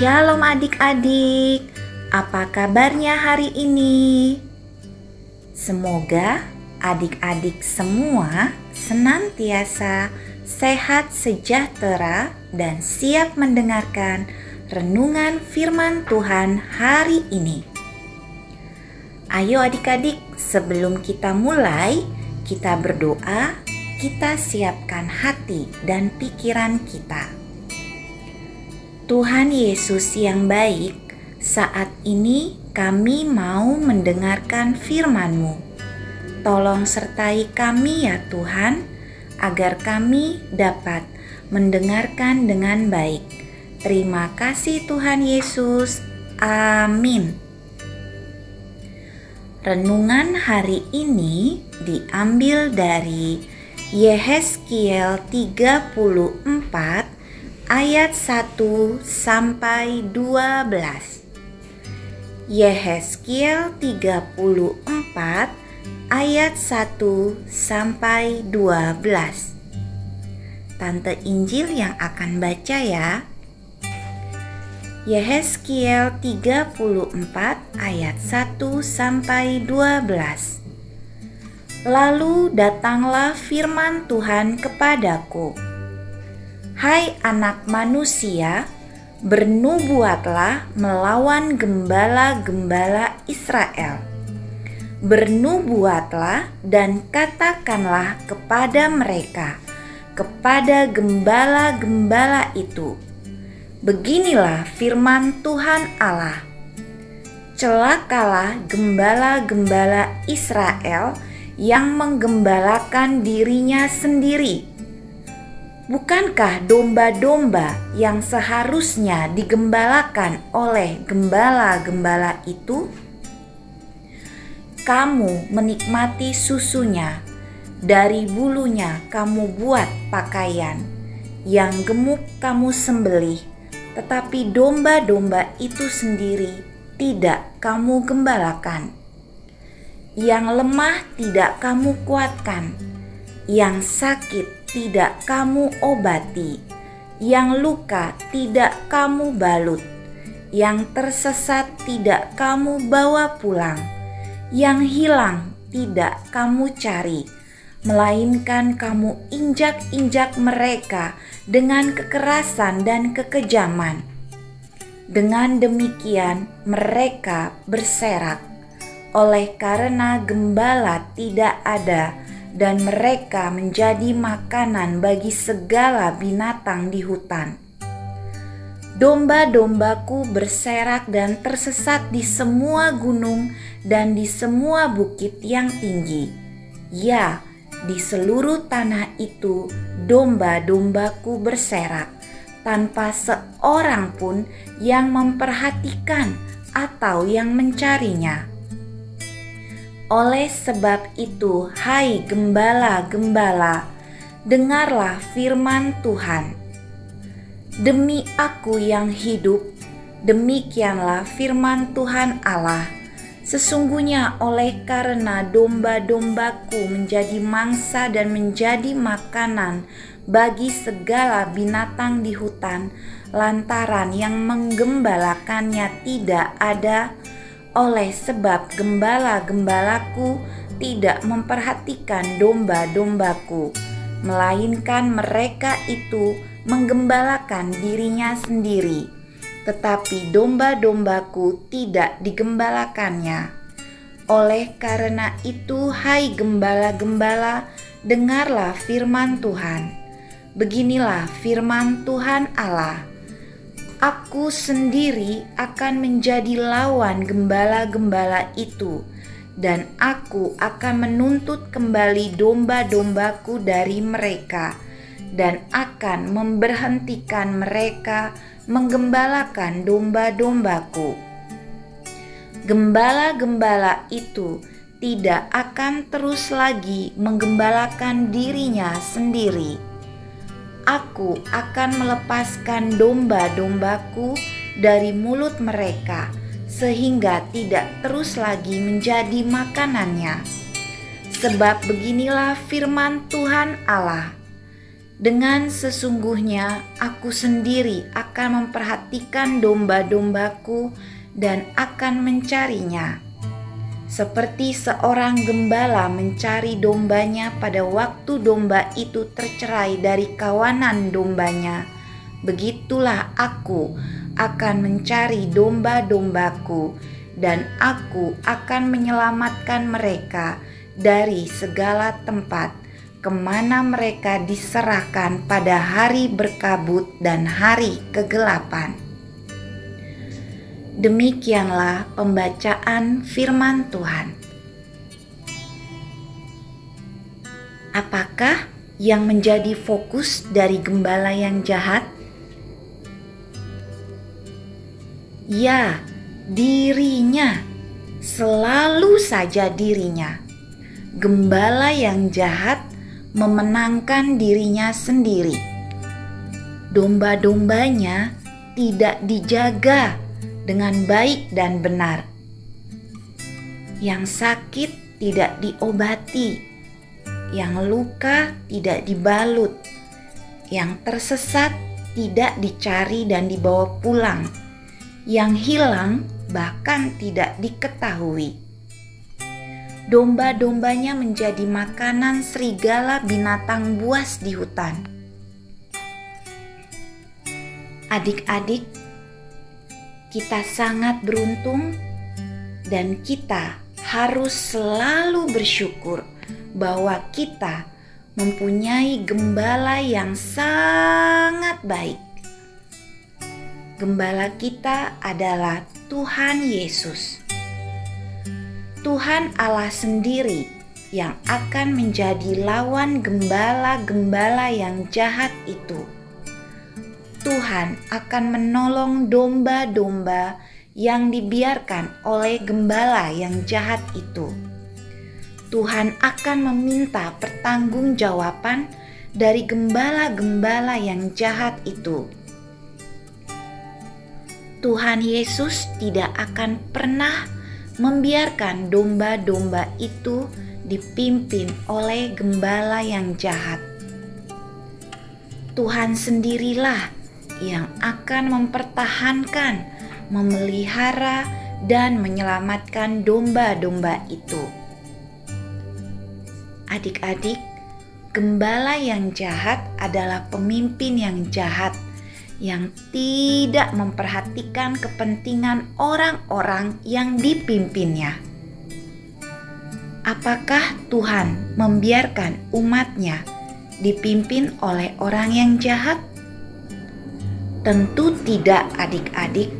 Shalom adik-adik, apa kabarnya hari ini? Semoga adik-adik semua senantiasa sehat sejahtera dan siap mendengarkan renungan firman Tuhan hari ini. Ayo adik-adik, sebelum kita mulai, kita berdoa, kita siapkan hati dan pikiran kita. Tuhan Yesus yang baik, saat ini kami mau mendengarkan firman-Mu. Tolong sertai kami ya Tuhan, agar kami dapat mendengarkan dengan baik. Terima kasih Tuhan Yesus. Amin. Renungan hari ini diambil dari Yehezkiel 34 ayat 1 sampai 12. Yehezkiel 34 ayat 1 sampai 12. Tante Injil yang akan baca ya. Yehezkiel 34 ayat 1 sampai 12. Lalu datanglah firman Tuhan kepadaku. Hai anak manusia, bernubuatlah melawan gembala-gembala Israel. Bernubuatlah dan katakanlah kepada mereka, kepada gembala-gembala itu, Beginilah firman Tuhan Allah. Celakalah gembala-gembala Israel yang menggembalakan dirinya sendiri. Bukankah domba-domba yang seharusnya digembalakan oleh gembala-gembala itu? Kamu menikmati susunya, dari bulunya kamu buat pakaian, yang gemuk kamu sembelih tetapi domba-domba itu sendiri tidak kamu gembalakan. Yang lemah tidak kamu kuatkan, yang sakit tidak kamu obati, yang luka tidak kamu balut, yang tersesat tidak kamu bawa pulang, yang hilang tidak kamu cari. Melainkan kamu injak-injak mereka dengan kekerasan dan kekejaman. Dengan demikian, mereka berserak. Oleh karena gembala tidak ada, dan mereka menjadi makanan bagi segala binatang di hutan. Domba-dombaku berserak dan tersesat di semua gunung dan di semua bukit yang tinggi. Ya, di seluruh tanah itu domba-dombaku berserak tanpa seorang pun yang memperhatikan atau yang mencarinya. Oleh sebab itu, hai gembala-gembala, dengarlah firman Tuhan. Demi aku yang hidup, demikianlah firman Tuhan Allah Sesungguhnya oleh karena domba-dombaku menjadi mangsa dan menjadi makanan bagi segala binatang di hutan, lantaran yang menggembalakannya tidak ada, oleh sebab gembala-gembalaku tidak memperhatikan domba-dombaku, melainkan mereka itu menggembalakan dirinya sendiri tetapi domba-dombaku tidak digembalakannya. Oleh karena itu, hai gembala-gembala, dengarlah firman Tuhan. Beginilah firman Tuhan Allah: Aku sendiri akan menjadi lawan gembala-gembala itu, dan aku akan menuntut kembali domba-dombaku dari mereka, dan akan memberhentikan mereka menggembalakan domba-dombaku. Gembala-gembala itu tidak akan terus lagi menggembalakan dirinya sendiri. Aku akan melepaskan domba-dombaku dari mulut mereka, sehingga tidak terus lagi menjadi makanannya. Sebab beginilah firman Tuhan Allah Dengan sesungguhnya aku sendiri akan memperhatikan domba-dombaku dan akan mencarinya. Seperti seorang gembala mencari dombanya pada waktu domba itu tercerai dari kawanan dombanya, begitulah aku akan mencari domba-dombaku, dan aku akan menyelamatkan mereka dari segala tempat ke mana mereka diserahkan pada hari berkabut dan hari kegelapan. Demikianlah pembacaan Firman Tuhan. Apakah yang menjadi fokus dari gembala yang jahat? Ya, dirinya, selalu saja dirinya. Gembala yang jahat memenangkan dirinya sendiri. Domba-dombanya tidak dijaga dengan baik dan benar. Yang sakit tidak diobati, yang luka tidak dibalut, yang tersesat tidak dicari dan dibawa pulang, yang hilang bahkan tidak diketahui domba-dombanya menjadi makanan serigala binatang buas di hutan. Adik-adik, kita sangat beruntung dan kita harus selalu bersyukur bahwa kita mempunyai gembala yang sangat baik. Gembala kita adalah Tuhan Yesus. Tuhan Allah sendiri yang akan menjadi lawan gembala-gembala yang jahat itu. Tuhan akan menolong domba-domba yang dibiarkan oleh gembala yang jahat itu. Tuhan akan meminta pertanggungjawaban dari gembala-gembala yang jahat itu. Tuhan Yesus tidak akan pernah membiarkan domba-domba itu dipimpin oleh gembala yang jahat. Tuhan sendirilah yang akan mempertahankan, memelihara, dan menyelamatkan domba-domba itu. Adik-adik, gembala yang jahat adalah pemimpin yang jahat yang tidak memperhatikan kepentingan orang-orang yang dipimpinnya. Apakah Tuhan membiarkan umatnya dipimpin oleh orang yang jahat? Tentu tidak adik-adik.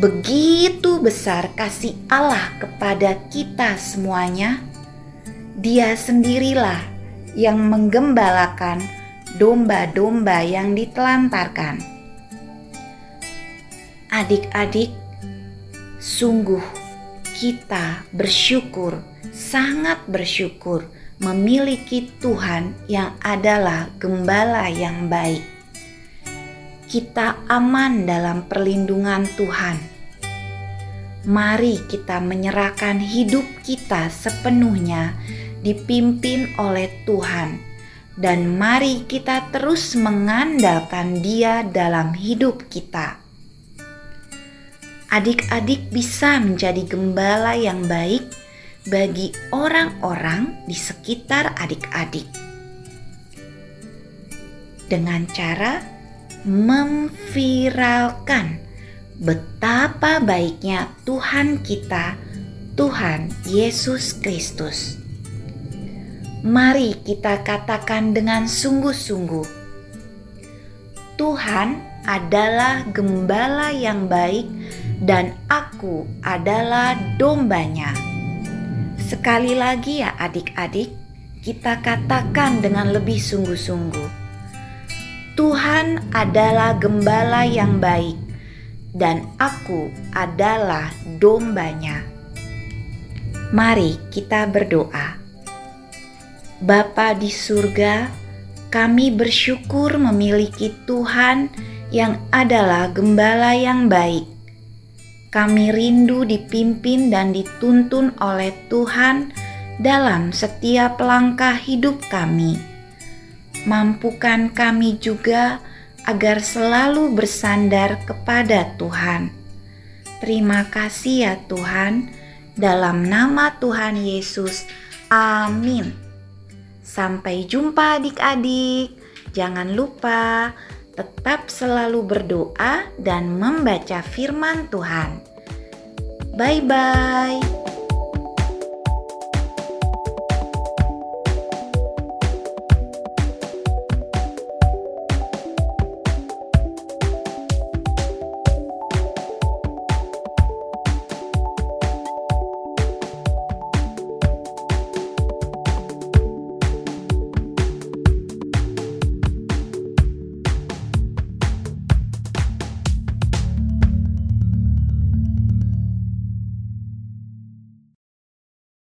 Begitu besar kasih Allah kepada kita semuanya, dia sendirilah yang menggembalakan domba-domba yang ditelantarkan. Adik-adik, sungguh kita bersyukur, sangat bersyukur memiliki Tuhan yang adalah gembala yang baik. Kita aman dalam perlindungan Tuhan. Mari kita menyerahkan hidup kita sepenuhnya dipimpin oleh Tuhan dan mari kita terus mengandalkan Dia dalam hidup kita. Adik-adik bisa menjadi gembala yang baik bagi orang-orang di sekitar adik-adik dengan cara memviralkan betapa baiknya Tuhan kita, Tuhan Yesus Kristus. Mari kita katakan dengan sungguh-sungguh, Tuhan adalah gembala yang baik, dan aku adalah dombanya. Sekali lagi, ya, adik-adik, kita katakan dengan lebih sungguh-sungguh: Tuhan adalah gembala yang baik, dan aku adalah dombanya. Mari kita berdoa. Bapa di surga, kami bersyukur memiliki Tuhan yang adalah gembala yang baik. Kami rindu dipimpin dan dituntun oleh Tuhan dalam setiap langkah hidup kami. Mampukan kami juga agar selalu bersandar kepada Tuhan. Terima kasih ya Tuhan, dalam nama Tuhan Yesus. Amin. Sampai jumpa adik-adik. Jangan lupa tetap selalu berdoa dan membaca firman Tuhan. Bye bye.